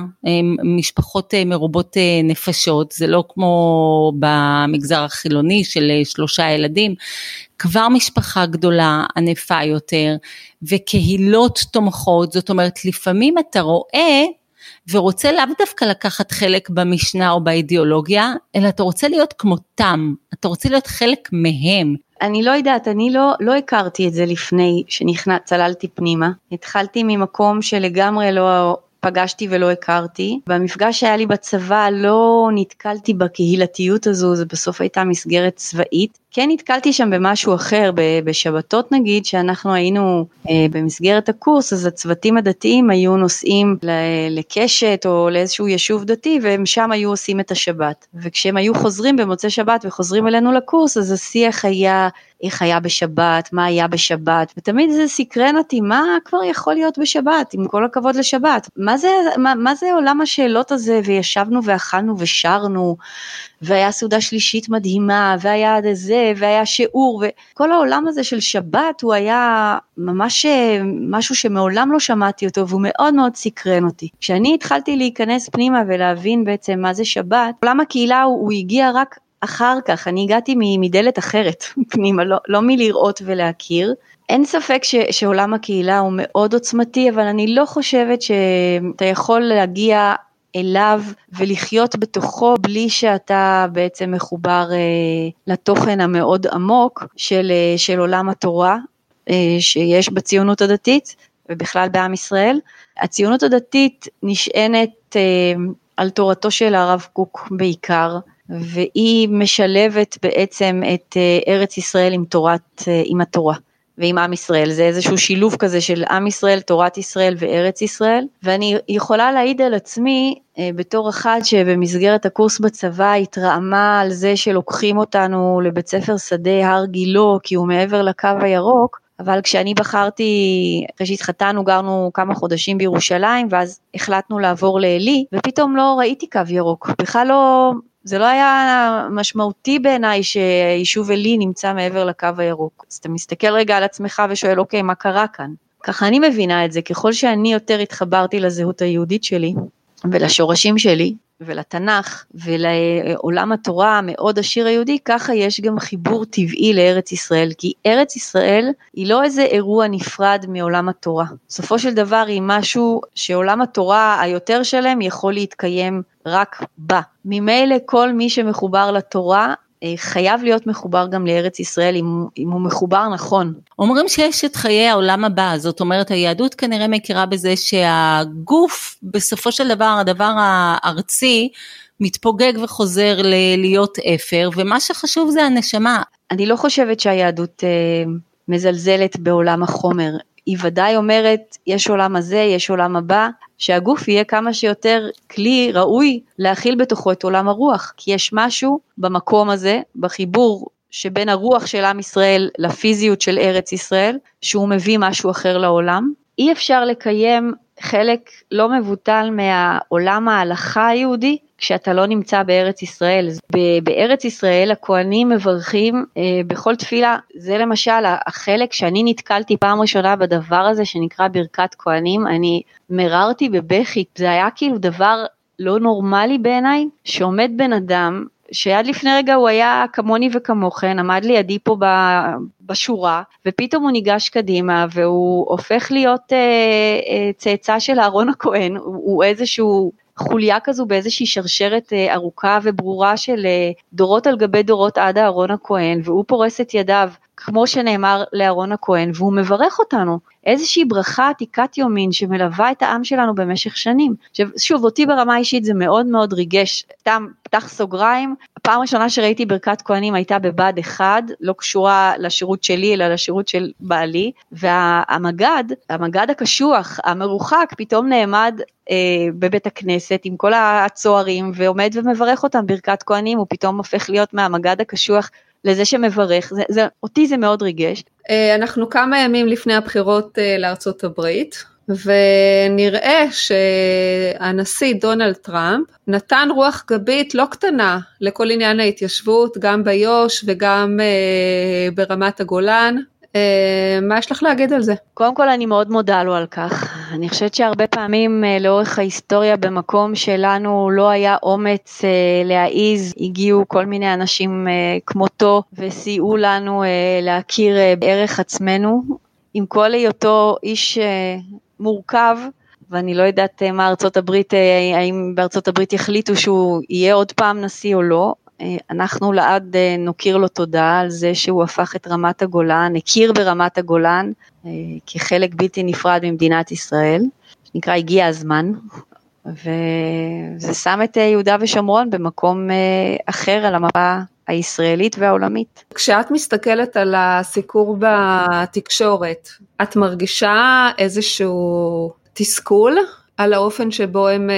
משפחות אה, מרובות נפשות, זה לא כמו במגזר החילוני של שלושה ילדים, כבר משפחה גדולה, ענפה יותר, וקהילות תומכות, זאת אומרת לפעמים אתה רואה ורוצה לאו דווקא לקחת חלק במשנה או באידיאולוגיה, אלא אתה רוצה להיות כמותם, אתה רוצה להיות חלק מהם. אני לא יודעת, אני לא, לא הכרתי את זה לפני שנכנס, צללתי פנימה. התחלתי ממקום שלגמרי לא פגשתי ולא הכרתי. במפגש שהיה לי בצבא לא נתקלתי בקהילתיות הזו, זה בסוף הייתה מסגרת צבאית. כן נתקלתי שם במשהו אחר, בשבתות נגיד, שאנחנו היינו אה, במסגרת הקורס, אז הצוותים הדתיים היו נוסעים לקשת או לאיזשהו יישוב דתי, והם שם היו עושים את השבת. וכשהם היו חוזרים במוצאי שבת וחוזרים אלינו לקורס, אז השיח היה איך היה בשבת, מה היה בשבת, ותמיד זה סקרן אותי, מה כבר יכול להיות בשבת, עם כל הכבוד לשבת. מה זה, מה, מה זה עולם השאלות הזה, וישבנו ואכלנו ושרנו, והיה סעודה שלישית מדהימה, והיה זה, והיה שיעור, וכל העולם הזה של שבת הוא היה ממש אה, משהו שמעולם לא שמעתי אותו, והוא מאוד מאוד סקרן אותי. כשאני התחלתי להיכנס פנימה ולהבין בעצם מה זה שבת, עולם הקהילה הוא, הוא הגיע רק אחר כך, אני הגעתי מדלת אחרת פנימה, לא, לא מלראות ולהכיר. אין ספק ש, שעולם הקהילה הוא מאוד עוצמתי, אבל אני לא חושבת שאתה יכול להגיע אליו ולחיות בתוכו בלי שאתה בעצם מחובר אה, לתוכן המאוד עמוק של, אה, של עולם התורה אה, שיש בציונות הדתית ובכלל בעם ישראל. הציונות הדתית נשענת על תורתו של הרב קוק בעיקר, והיא משלבת בעצם את ארץ ישראל עם תורת, עם התורה. ועם עם ישראל, זה איזשהו שילוב כזה של עם ישראל, תורת ישראל וארץ ישראל, ואני יכולה להעיד על עצמי אה, בתור אחת שבמסגרת הקורס בצבא התרעמה על זה שלוקחים אותנו לבית ספר שדה הר גילו כי הוא מעבר לקו הירוק, אבל כשאני בחרתי, אחרי שהתחתנו גרנו כמה חודשים בירושלים ואז החלטנו לעבור לעלי ופתאום לא ראיתי קו ירוק, בכלל לא, זה לא היה משמעותי בעיניי שיישוב עלי נמצא מעבר לקו הירוק. אז אתה מסתכל רגע על עצמך ושואל, אוקיי, מה קרה כאן? ככה אני מבינה את זה, ככל שאני יותר התחברתי לזהות היהודית שלי ולשורשים שלי ולתנ"ך ולעולם התורה המאוד עשיר היהודי, ככה יש גם חיבור טבעי לארץ ישראל, כי ארץ ישראל היא לא איזה אירוע נפרד מעולם התורה. בסופו של דבר היא משהו שעולם התורה היותר שלם יכול להתקיים רק בה. ממילא כל מי שמחובר לתורה אה, חייב להיות מחובר גם לארץ ישראל אם, אם הוא מחובר נכון. אומרים שיש את חיי העולם הבא, זאת אומרת היהדות כנראה מכירה בזה שהגוף בסופו של דבר הדבר הארצי מתפוגג וחוזר להיות אפר ומה שחשוב זה הנשמה. אני לא חושבת שהיהדות אה, מזלזלת בעולם החומר, היא ודאי אומרת יש עולם הזה, יש עולם הבא, שהגוף יהיה כמה שיותר כלי ראוי להכיל בתוכו את עולם הרוח, כי יש משהו במקום הזה, בחיבור שבין הרוח של עם ישראל לפיזיות של ארץ ישראל, שהוא מביא משהו אחר לעולם. אי אפשר לקיים חלק לא מבוטל מהעולם ההלכה היהודי כשאתה לא נמצא בארץ ישראל. בארץ ישראל הכוהנים מברכים אה, בכל תפילה, זה למשל החלק שאני נתקלתי פעם ראשונה בדבר הזה שנקרא ברכת כהנים, אני מררתי בבכי, זה היה כאילו דבר לא נורמלי בעיניי, שעומד בן אדם שעד לפני רגע הוא היה כמוני וכמוכן, עמד לידי פה בשורה, ופתאום הוא ניגש קדימה והוא הופך להיות אה, אה, צאצא של אהרון הכהן, הוא, הוא איזשהו חוליה כזו באיזושהי שרשרת אה, ארוכה וברורה של אה, דורות על גבי דורות עד אהרון הכהן, והוא פורס את ידיו כמו שנאמר לאהרון הכהן, והוא מברך אותנו. איזושהי ברכה עתיקת יומין שמלווה את העם שלנו במשך שנים. עכשיו, שוב, אותי ברמה אישית זה מאוד מאוד ריגש, סתם פתח סוגריים, הפעם הראשונה שראיתי ברכת כהנים הייתה בבה"ד 1, לא קשורה לשירות שלי אלא לשירות של בעלי, והמג"ד, המג"ד הקשוח, המרוחק, פתאום נעמד אה, בבית הכנסת עם כל הצוערים ועומד ומברך אותם ברכת כהנים, הוא פתאום הופך להיות מהמג"ד הקשוח לזה שמברך, זה, זה, אותי זה מאוד ריגש. אה, אנחנו כמה ימים לפני הבחירות אה, לארצות הברית, ונראה שהנשיא דונלד טראמפ נתן רוח גבית לא קטנה לכל עניין ההתיישבות, גם ביו"ש וגם אה, ברמת הגולן. אה, מה יש לך להגיד על זה? קודם כל אני מאוד מודה לו על כך. אני חושבת שהרבה פעמים אה, לאורך ההיסטוריה במקום שלנו לא היה אומץ אה, להעיז, הגיעו כל מיני אנשים כמותו וסייעו לנו להכיר בערך עצמנו. עם כל היותו איש מורכב, ואני לא יודעת מה ארצות הברית, האם בארצות הברית יחליטו שהוא יהיה עוד פעם נשיא או לא, אנחנו לעד אה, נוקיר לו תודה על זה שהוא הפך את רמת הגולן, הכיר ברמת הגולן אה, כחלק בלתי נפרד ממדינת ישראל, שנקרא הגיע הזמן, וזה שם את יהודה ושומרון במקום אחר על המפה הישראלית והעולמית. כשאת מסתכלת על הסיקור בתקשורת, את מרגישה איזשהו תסכול על האופן שבו הם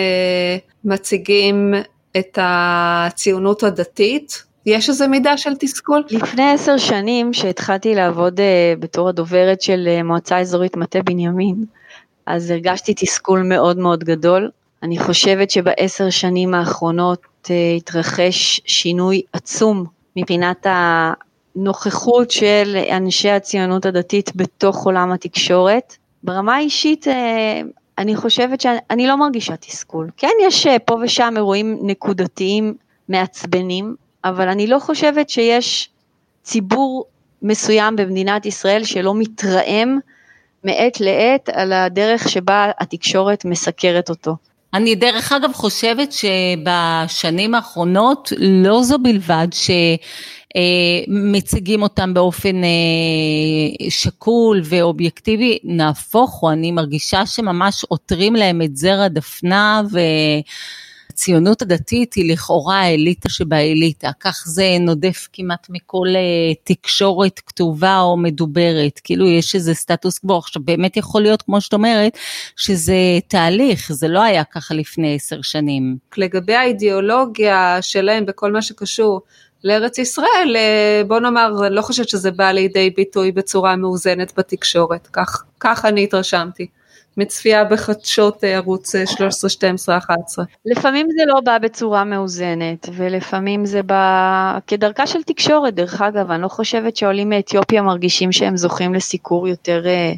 מציגים את הציונות הדתית? יש איזה מידה של תסכול? לפני עשר שנים שהתחלתי לעבוד uh, בתור הדוברת של uh, מועצה אזורית מטה בנימין, אז הרגשתי תסכול מאוד מאוד גדול. אני חושבת שבעשר שנים האחרונות uh, התרחש שינוי עצום מבחינת הנוכחות של אנשי הציונות הדתית בתוך עולם התקשורת. ברמה האישית אני חושבת שאני לא מרגישה תסכול. כן, יש אה, פה ושם אירועים נקודתיים מעצבנים, אבל אני לא חושבת שיש ציבור מסוים במדינת ישראל שלא מתרעם מעת לעת על הדרך שבה התקשורת מסקרת אותו. אני דרך אגב חושבת שבשנים האחרונות לא זו בלבד ש... אה, אותם באופן אה, שקול ואובייקטיבי, נהפוך הוא, אני מרגישה שממש עותרים להם את זרע דפנה ו... הציונות הדתית היא לכאורה האליטה שבאליטה, כך זה נודף כמעט מכל אה, תקשורת כתובה או מדוברת, כאילו יש איזה סטטוס קוו, עכשיו באמת יכול להיות כמו שאת אומרת, שזה תהליך, זה לא היה ככה לפני עשר שנים. לגבי האידיאולוגיה שלהם בכל מה שקשור לארץ ישראל, אה, בוא נאמר, אני לא חושבת שזה בא לידי ביטוי בצורה מאוזנת בתקשורת, כך, כך אני התרשמתי. מצפייה בחדשות אה, ערוץ 13, 12, 11. לפעמים זה לא בא בצורה מאוזנת, ולפעמים זה בא כדרכה של תקשורת, דרך אגב, אני לא חושבת שעולים מאתיופיה מרגישים שהם זוכים לסיקור יותר, אה,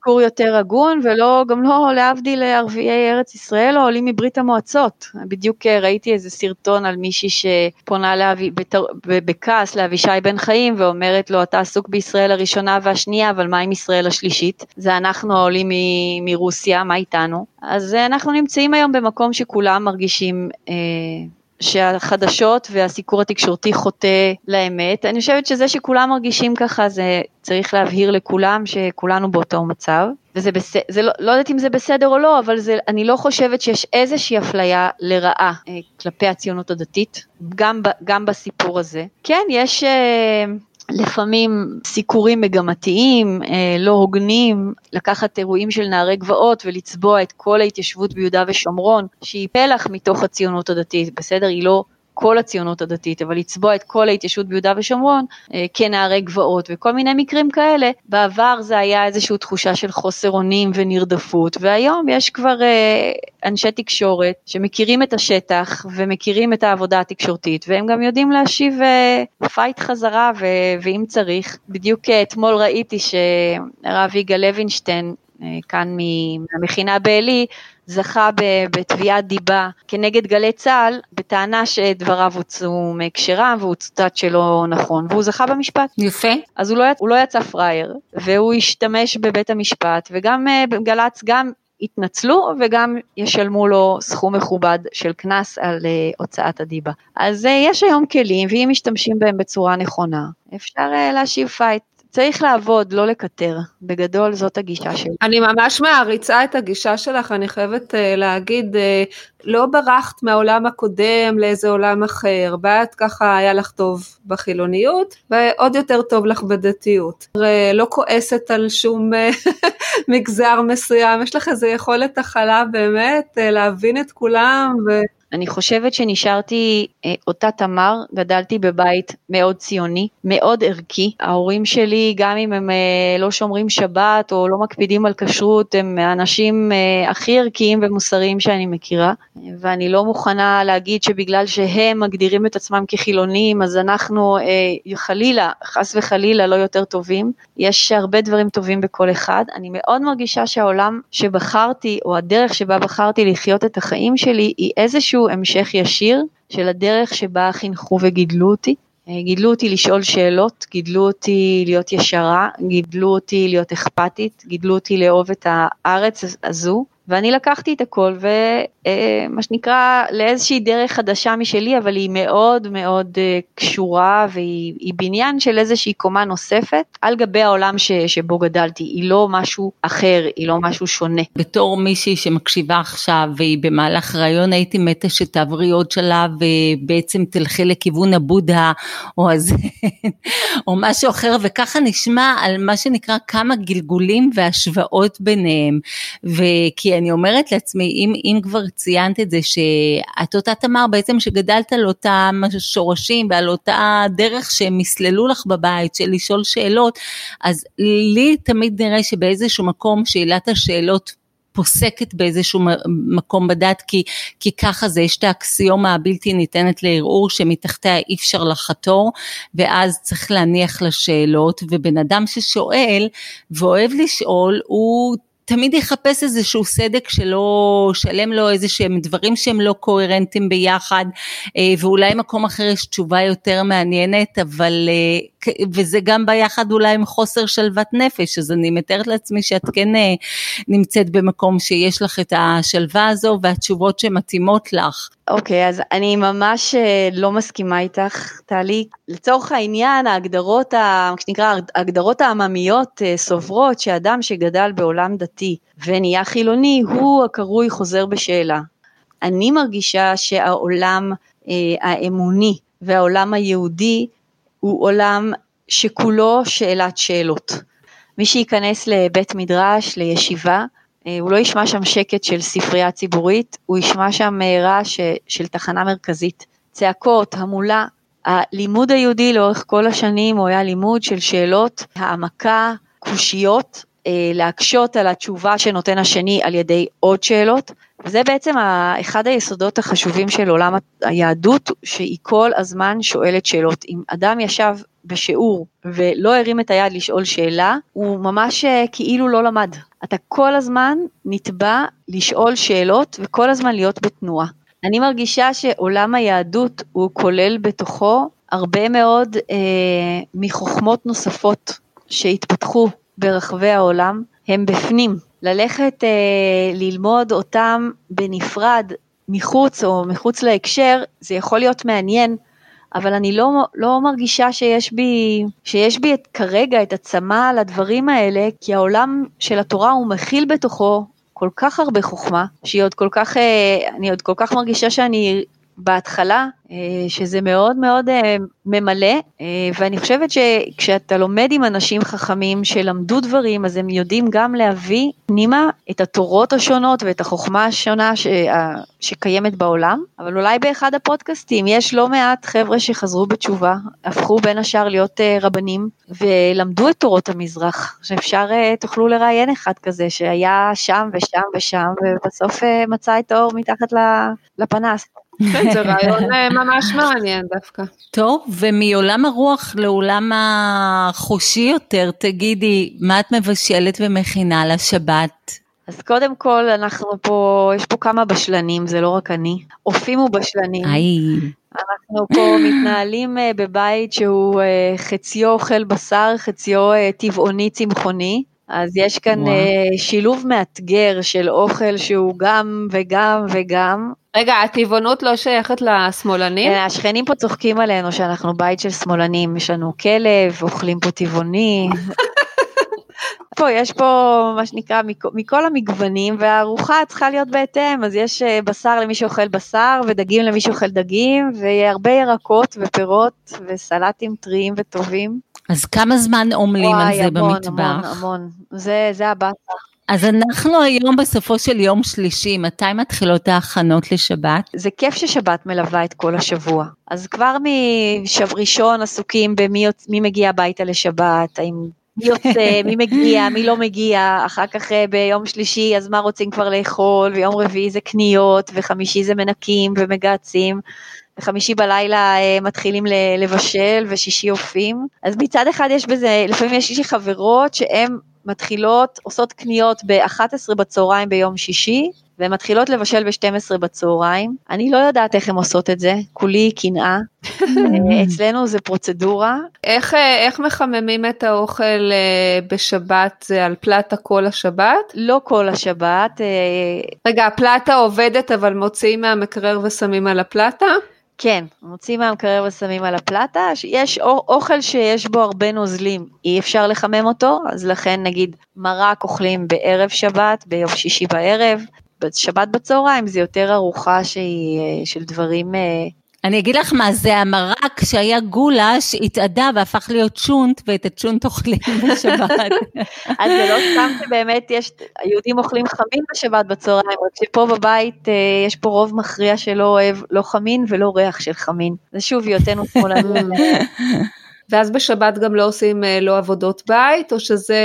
לסיקור יותר הגון, ולא, גם לא להבדיל לערביי ארץ ישראל או עולים מברית המועצות. בדיוק אה, ראיתי איזה סרטון על מישהי שפונה בכעס לאבישי בן חיים ואומרת לו, אתה עסוק בישראל הראשונה והשנייה, אבל מה עם ישראל השלישית? זה אנחנו העולים. מרוסיה, מה איתנו? אז אה, אנחנו נמצאים היום במקום שכולם מרגישים אה, שהחדשות והסיקור התקשורתי חוטא לאמת. אני חושבת שזה שכולם מרגישים ככה, זה צריך להבהיר לכולם שכולנו באותו מצב. וזה בסדר, לא, לא יודעת אם זה בסדר או לא, אבל זה, אני לא חושבת שיש איזושהי אפליה לרעה אה, כלפי הציונות הדתית, גם, ב, גם בסיפור הזה. כן, יש... אה, לפעמים סיקורים מגמתיים, אה, לא הוגנים, לקחת אירועים של נערי גבעות ולצבוע את כל ההתיישבות ביהודה ושומרון, שהיא פלח מתוך הציונות הדתית, בסדר? היא לא כל הציונות הדתית, אבל לצבוע את כל ההתיישבות ביהודה ושומרון אה, כנערי גבעות וכל מיני מקרים כאלה, בעבר זה היה איזושהי תחושה של חוסר אונים ונרדפות, והיום יש כבר אה, אנשי תקשורת שמכירים את השטח ומכירים את העבודה התקשורתית, והם גם יודעים להשיב אה, fight חזרה, ו- ואם צריך, בדיוק אתמול ראיתי שהרב יגאל לוינשטיין, כאן מהמכינה בעלי, זכה בתביעת דיבה כנגד גלי צה"ל בטענה שדבריו הוצאו מהקשרם והוא צוטט שלא נכון והוא זכה במשפט. יפה. אז הוא לא, הוא לא יצא פראייר והוא השתמש בבית המשפט וגם אה, גל"צ גם יתנצלו וגם ישלמו לו סכום מכובד של קנס על אה, הוצאת הדיבה. אז אה, יש היום כלים, ואם משתמשים בהם בצורה נכונה, אפשר אה, להשיב fight. צריך לעבוד, לא לקטר. בגדול זאת הגישה שלי. אני ממש מעריצה את הגישה שלך, אני חייבת אה, להגיד, אה, לא ברחת מהעולם הקודם לאיזה עולם אחר, ואת ככה היה לך טוב בחילוניות, ועוד יותר טוב לך בדתיות. לא כועסת על שום מגזר מסוים, יש לך איזה יכולת הכלה באמת להבין את כולם. ו... אני חושבת שנשארתי אה, אותה תמר, גדלתי בבית מאוד ציוני, מאוד ערכי. ההורים שלי, גם אם הם אה, לא שומרים שבת או לא מקפידים על כשרות, הם האנשים אה, הכי ערכיים ומוסריים שאני מכירה. ואני לא מוכנה להגיד שבגלל שהם מגדירים את עצמם כחילונים, אז אנחנו חלילה, חס וחלילה, לא יותר טובים. יש הרבה דברים טובים בכל אחד. אני מאוד מרגישה שהעולם שבחרתי, או הדרך שבה בחרתי לחיות את החיים שלי, היא איזשהו איזשהו המשך ישיר של הדרך שבה חינכו וגידלו אותי. אה, גידלו אותי לשאול שאלות, גידלו אותי להיות ישרה, גידלו אותי להיות אכפתית, גידלו אותי לאהוב את הארץ הזו, ואני לקחתי את הכל ומה אה, שנקרא לאיזושהי דרך חדשה משלי, אבל היא מאוד מאוד אה, קשורה והיא בניין של איזושהי קומה נוספת על גבי העולם ש, שבו גדלתי, היא לא משהו אחר, היא לא משהו שונה. בתור מישהי שמקשיבה עכשיו והיא במהלך ראיון הייתי מתה שתעברי עוד שלב ובעצם תלכי לכיוון הבודה או הזן או משהו אחר וככה נשמע על מה שנקרא כמה גלגולים והשוואות ביניהם וכי אני אומרת לעצמי, אם, אם כבר ציינת את זה, שאת אותה תמר בעצם שגדלת על אותם שורשים ועל אותה דרך שהם יסללו לך בבית, של לשאול שאלות, אז לי תמיד נראה שבאיזשהו מקום שאלת השאלות פוסקת באיזשהו מקום בדת, כי, כי ככה זה, יש את האקסיומה הבלתי ניתנת לערעור שמתחתיה אי אפשר לחתור, ואז צריך להניח לשאלות, ובן אדם ששואל ואוהב לשאול, הוא תמיד יחפש איזשהו סדק שלא שלם לו איזה שהם דברים שהם לא קוהרנטיים ביחד אה, ואולי מקום אחר יש תשובה יותר מעניינת אבל אה, וזה גם ביחד אולי עם חוסר שלוות נפש אז אני מתארת לעצמי שאת כן אה, נמצאת במקום שיש לך את השלווה הזו והתשובות שמתאימות לך. אוקיי, okay, אז אני ממש לא מסכימה איתך, טלי. לצורך העניין, ההגדרות, מה שנקרא, ההגדרות העממיות סוברות שאדם שגדל בעולם דתי ונהיה חילוני, הוא הקרוי חוזר בשאלה. אני מרגישה שהעולם אה, האמוני והעולם היהודי הוא עולם שכולו שאלת שאלות. מי שייכנס לבית מדרש, לישיבה, אה, הוא לא ישמע שם שקט של ספרייה ציבורית, הוא ישמע שם אה, רעש של תחנה מרכזית. צעקות, המולה. הלימוד היהודי לאורך כל השנים הוא היה לימוד של שאלות, העמקה, קושיות, להקשות על התשובה שנותן השני על ידי עוד שאלות. וזה בעצם אחד היסודות החשובים של עולם היהדות, שהיא כל הזמן שואלת שאלות. אם אדם ישב בשיעור ולא הרים את היד לשאול שאלה, הוא ממש כאילו לא למד. אתה כל הזמן נתבע לשאול שאלות וכל הזמן להיות בתנועה. אני מרגישה שעולם היהדות הוא כולל בתוכו הרבה מאוד אה, מחוכמות נוספות שהתפתחו ברחבי העולם, הם בפנים. ללכת אה, ללמוד אותם בנפרד, מחוץ או מחוץ להקשר, זה יכול להיות מעניין, אבל אני לא, לא מרגישה שיש בי, שיש בי את, כרגע את הצמא לדברים האלה, כי העולם של התורה הוא מכיל בתוכו כל כך הרבה חוכמה, שהיא עוד כל כך, אה, אני עוד כל כך מרגישה שאני בהתחלה, אה, שזה מאוד מאוד אה, ממלא, אה, ואני חושבת שכשאתה לומד עם אנשים חכמים שלמדו דברים, אז הם יודעים גם להביא פנימה את התורות השונות ואת החוכמה השונה ש... שקיימת בעולם, אבל אולי באחד הפודקאסטים יש לא מעט חבר'ה שחזרו בתשובה, הפכו בין השאר להיות רבנים, ולמדו את תורות המזרח, שאפשר, תוכלו לראיין אחד כזה שהיה שם ושם ושם, ובסוף מצא את האור מתחת לפנס. כן, זה רעיון אה, ממש מעניין דווקא. טוב, ומעולם הרוח לעולם החושי יותר, תגידי, מה את מבשלת ומכינה לשבת? אז קודם כל, אנחנו פה, יש פה כמה בשלנים, זה לא רק אני. אופים ובשלנים. היי. אנחנו פה מתנהלים אה, בבית שהוא אה, חציו אוכל בשר, חציו טבעוני צמחוני. אז יש כאן וואו. שילוב מאתגר של אוכל שהוא גם וגם וגם. רגע, הטבעונות לא שייכת לשמאלנים? השכנים פה צוחקים עלינו שאנחנו בית של שמאלנים, יש לנו כלב, אוכלים פה טבעוני. פה, יש פה מה שנקרא מכל המגוונים והארוחה צריכה להיות בהתאם, אז יש אה, בשר למי שאוכל בשר ודגים למי שאוכל דגים והרבה ירקות ופירות וסלטים טריים וטובים. אז כמה זמן עומלים על זה המון, במטבח? המון, המון, זה, זה הבאסה. אז אנחנו היום בסופו של יום שלישי, מתי מתחילות ההכנות לשבת? זה כיף ששבת מלווה את כל השבוע. אז כבר משב ראשון עסוקים במי מי מגיע הביתה לשבת, האם מי יוצא, מי מגיע, מי לא מגיע, אחר כך אה, ביום שלישי אז מה רוצים כבר לאכול, ויום רביעי זה קניות, וחמישי זה מנקים ומגהצים. וחמישי בלילה אה, מתחילים לבשל ושישי אופים. אז מצד אחד יש בזה, לפעמים יש לי חברות שהן מתחילות, עושות קניות ב-11 בצהריים ביום שישי, והן מתחילות לבשל ב-12 בצהריים. אני לא יודעת איך הן עושות את זה, כולי קנאה. אצלנו זה פרוצדורה. איך, אה, איך מחממים את האוכל אה, בשבת? זה על פלטה כל השבת? לא כל השבת. רגע, הפלטה עובדת אבל מוציאים מהמקרר ושמים על הפלטה? כן, מוצאים מהמקרר ושמים על הפלטה, יש אוכל שיש בו הרבה נוזלים, אי אפשר לחמם אותו, אז לכן נגיד מרק אוכלים בערב שבת, ביום שישי בערב, בשבת בצהריים זה יותר ארוחה שהיא אה, של דברים אה, אני אגיד לך מה, זה המרק שהיה גולש, התאדה והפך להיות צ'ונט, ואת הצ'ונט אוכלים בשבת. אז זה לא סתם שבאמת יש, היהודים אוכלים חמין בשבת בצהריים, רק שפה בבית אה, יש פה רוב מכריע שלא אוהב לא חמין ולא ריח של חמין. זה שוב היותנו שמאלנים. ואז בשבת גם לא עושים אה, לא עבודות בית, או שזה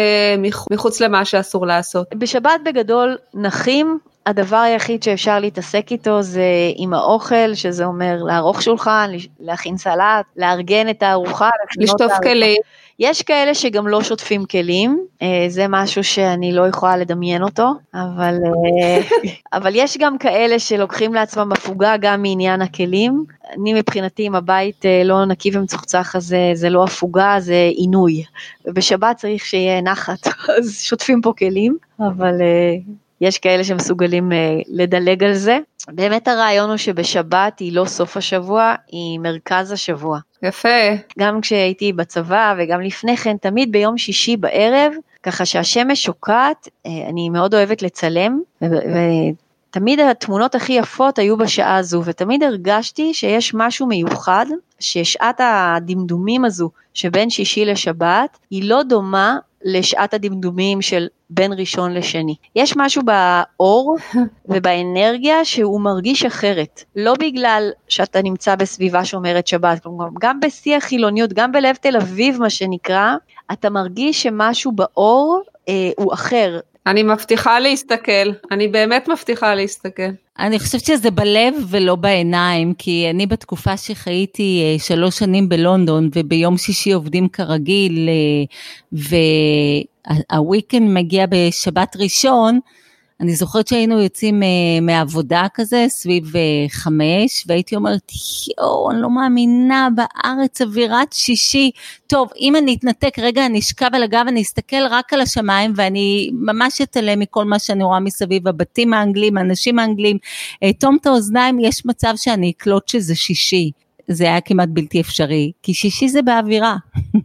מחוץ למה שאסור לעשות? בשבת בגדול נחים, הדבר היחיד שאפשר להתעסק איתו זה עם האוכל, שזה אומר לערוך שולחן, להכין סלט, לארגן את הארוחה. לשטוף כלים. יש כאלה שגם לא שוטפים כלים, אה, זה משהו שאני לא יכולה לדמיין אותו, אבל, אה, אבל יש גם כאלה שלוקחים לעצמם הפוגה גם מעניין הכלים. אני מבחינתי, אם הבית אה, לא נקי ומצוחצח, אז זה לא הפוגה, זה עינוי. ובשבת צריך שיהיה נחת, אז שוטפים פה כלים, אבל יש כאלה שמסוגלים uh, לדלג על זה. באמת הרעיון הוא שבשבת היא לא סוף השבוע, היא מרכז השבוע. יפה. גם כשהייתי בצבא וגם לפני כן, תמיד ביום שישי בערב, ככה שהשמש שוקעת, uh, אני מאוד אוהבת לצלם, ותמיד התמונות הכי יפות היו בשעה הזו, ותמיד הרגשתי שיש משהו מיוחד, ששעת הדמדומים הזו שבין שישי לשבת, היא לא דומה לשעת הדמדומים של בין ראשון לשני. יש משהו באור ובאנרגיה שהוא מרגיש אחרת, לא בגלל שאתה נמצא בסביבה שומרת שבת, כלומר גם בשיא החילוניות, גם בלב תל אביב מה שנקרא, אתה מרגיש שמשהו באור אה, הוא אחר, אני מבטיחה להסתכל, אני באמת מבטיחה להסתכל. אני חושבת שזה בלב ולא בעיניים, כי אני בתקופה שחייתי אה, שלוש שנים בלונדון, וביום שישי עובדים כרגיל, אה, והוויקנד מגיע בשבת ראשון, אני זוכרת שהיינו יוצאים אה, מעבודה כזה סביב אה, חמש, והייתי אומרת, יואו, אני לא מאמינה, בארץ אווירת שישי. טוב, אם אני אתנתק רגע, אני אשכב על הגב, אני אסתכל רק על השמיים, ואני ממש אתעלם מכל מה שאני רואה מסביב, הבתים האנגלים, האנשים האנגלים, אטום את האוזניים, יש מצב שאני אקלוט שזה שישי. זה היה כמעט בלתי אפשרי, כי שישי זה באווירה,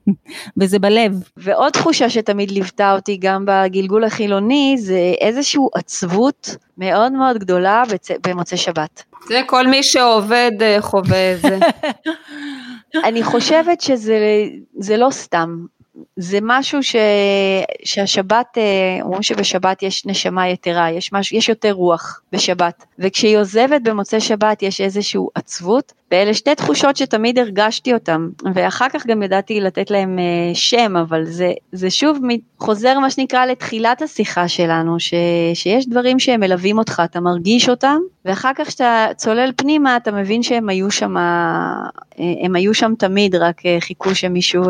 וזה בלב. ועוד תחושה שתמיד ליוותה אותי גם בגלגול החילוני, זה איזושהי עצבות מאוד מאוד גדולה בצ... במוצאי שבת. זה כל מי שעובד אה, חווה את זה. אני חושבת שזה לא סתם, זה משהו ש, שהשבת, אה, אומרים שבשבת יש נשמה יתרה, יש, משהו, יש יותר רוח בשבת, וכשהיא עוזבת במוצאי שבת יש איזושהי עצבות, ואלה שתי תחושות שתמיד הרגשתי אותן, ואחר כך גם ידעתי לתת להם אה, שם, אבל זה, זה שוב חוזר מה שנקרא לתחילת השיחה שלנו, ש, שיש דברים שהם מלווים אותך, אתה מרגיש אותם, ואחר כך כשאתה צולל פנימה אתה מבין שהם היו שם, אה, הם היו שם תמיד, רק חיכו שמישהו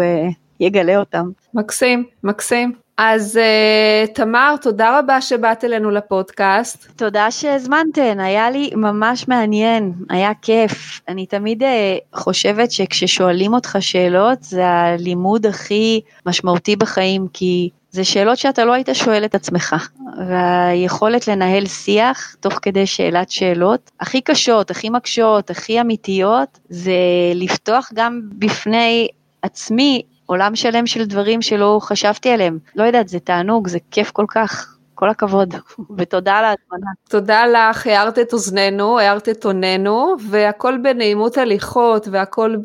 יגלה אותם. מקסים, מקסים. אז uh, תמר, תודה רבה שבאת אלינו לפודקאסט. תודה שהזמנתן, היה לי ממש מעניין, היה כיף. אני תמיד uh, חושבת שכששואלים אותך שאלות זה הלימוד הכי משמעותי בחיים, כי זה שאלות שאתה לא היית שואל את עצמך, והיכולת לנהל שיח תוך כדי שאלת שאלות, הכי קשות, הכי מקשות, הכי אמיתיות, זה לפתוח גם בפני עצמי עולם שלם של דברים שלא חשבתי עליהם. לא יודעת, זה תענוג, זה כיף כל כך. כל הכבוד, ותודה על ההזמנה. תודה לך, הארת את אוזנינו, הארת את עוננו, והכל בנעימות הליכות, והכל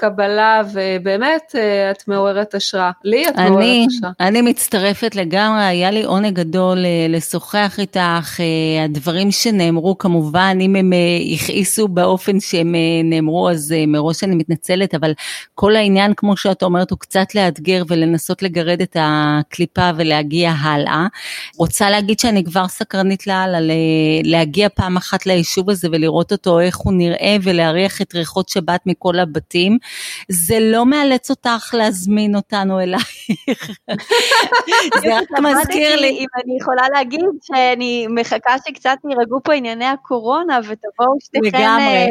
בקבלה, ובאמת, אה, את מעוררת השראה. לי את מעוררת השראה. אני מצטרפת לגמרי, היה לי עונג גדול אה, לשוחח איתך, אה, הדברים שנאמרו כמובן, אם הם הכעיסו באופן שהם נאמרו, אז מראש אני מתנצלת, אבל כל העניין, כמו שאת אומרת, הוא קצת לאתגר ולנסות לגרד את הקליפה ולהגיע הלאה. רוצה להגיד שאני כבר סקרנית לאללה, להגיע פעם אחת ליישוב הזה ולראות אותו, איך הוא נראה ולהריח את ריחות שבת מכל הבתים. זה לא מאלץ אותך להזמין אותנו אלייך. זה רק מזכיר לי. אם אני יכולה להגיד שאני מחכה שקצת יירגעו פה ענייני הקורונה ותבואו שתיכן אה,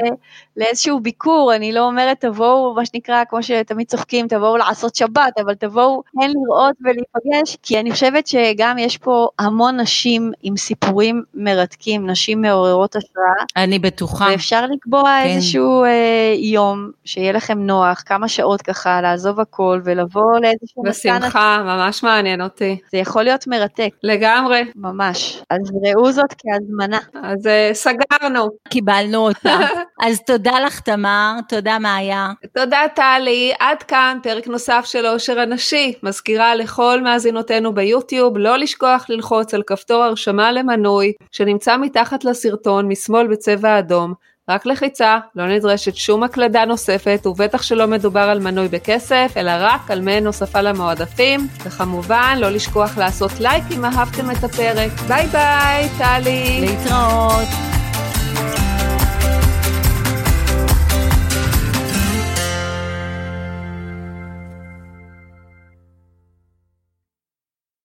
לאיזשהו ביקור, אני לא אומרת תבואו, מה שנקרא, כמו שתמיד צוחקים, תבואו לעשות שבת, אבל תבואו כן לראות ולהיפגש, כי אני חושבת שגם יש פה המון נשים עם סיפורים מרתקים, נשים מעוררות השראה. אני בטוחה. ואפשר לקבוע כן. איזשהו אה, יום שיהיה לכם נוח, כמה שעות ככה, לעזוב הכל ולבוא לאיזשהו... בשמחה, ממש מעניין אותי. זה יכול להיות מרתק. לגמרי. ממש. אז ראו זאת כהזמנה. אז אה, סגרנו. קיבלנו אותה. אז תודה לך תמר, תודה מאיה. תודה טלי, עד כאן פרק נוסף של אושר הנשי. מזכירה לכל מאזינותינו ביוטיוב לא לשכוח ללחוץ על כפתור הרשמה למנוי שנמצא מתחת לסרטון משמאל בצבע אדום. רק לחיצה, לא נדרשת שום הקלדה נוספת, ובטח שלא מדובר על מנוי בכסף, אלא רק על מעין הוספה למועדפים. וכמובן, לא לשכוח לעשות לייק אם אהבתם את הפרק. ביי ביי, טלי. להתראות.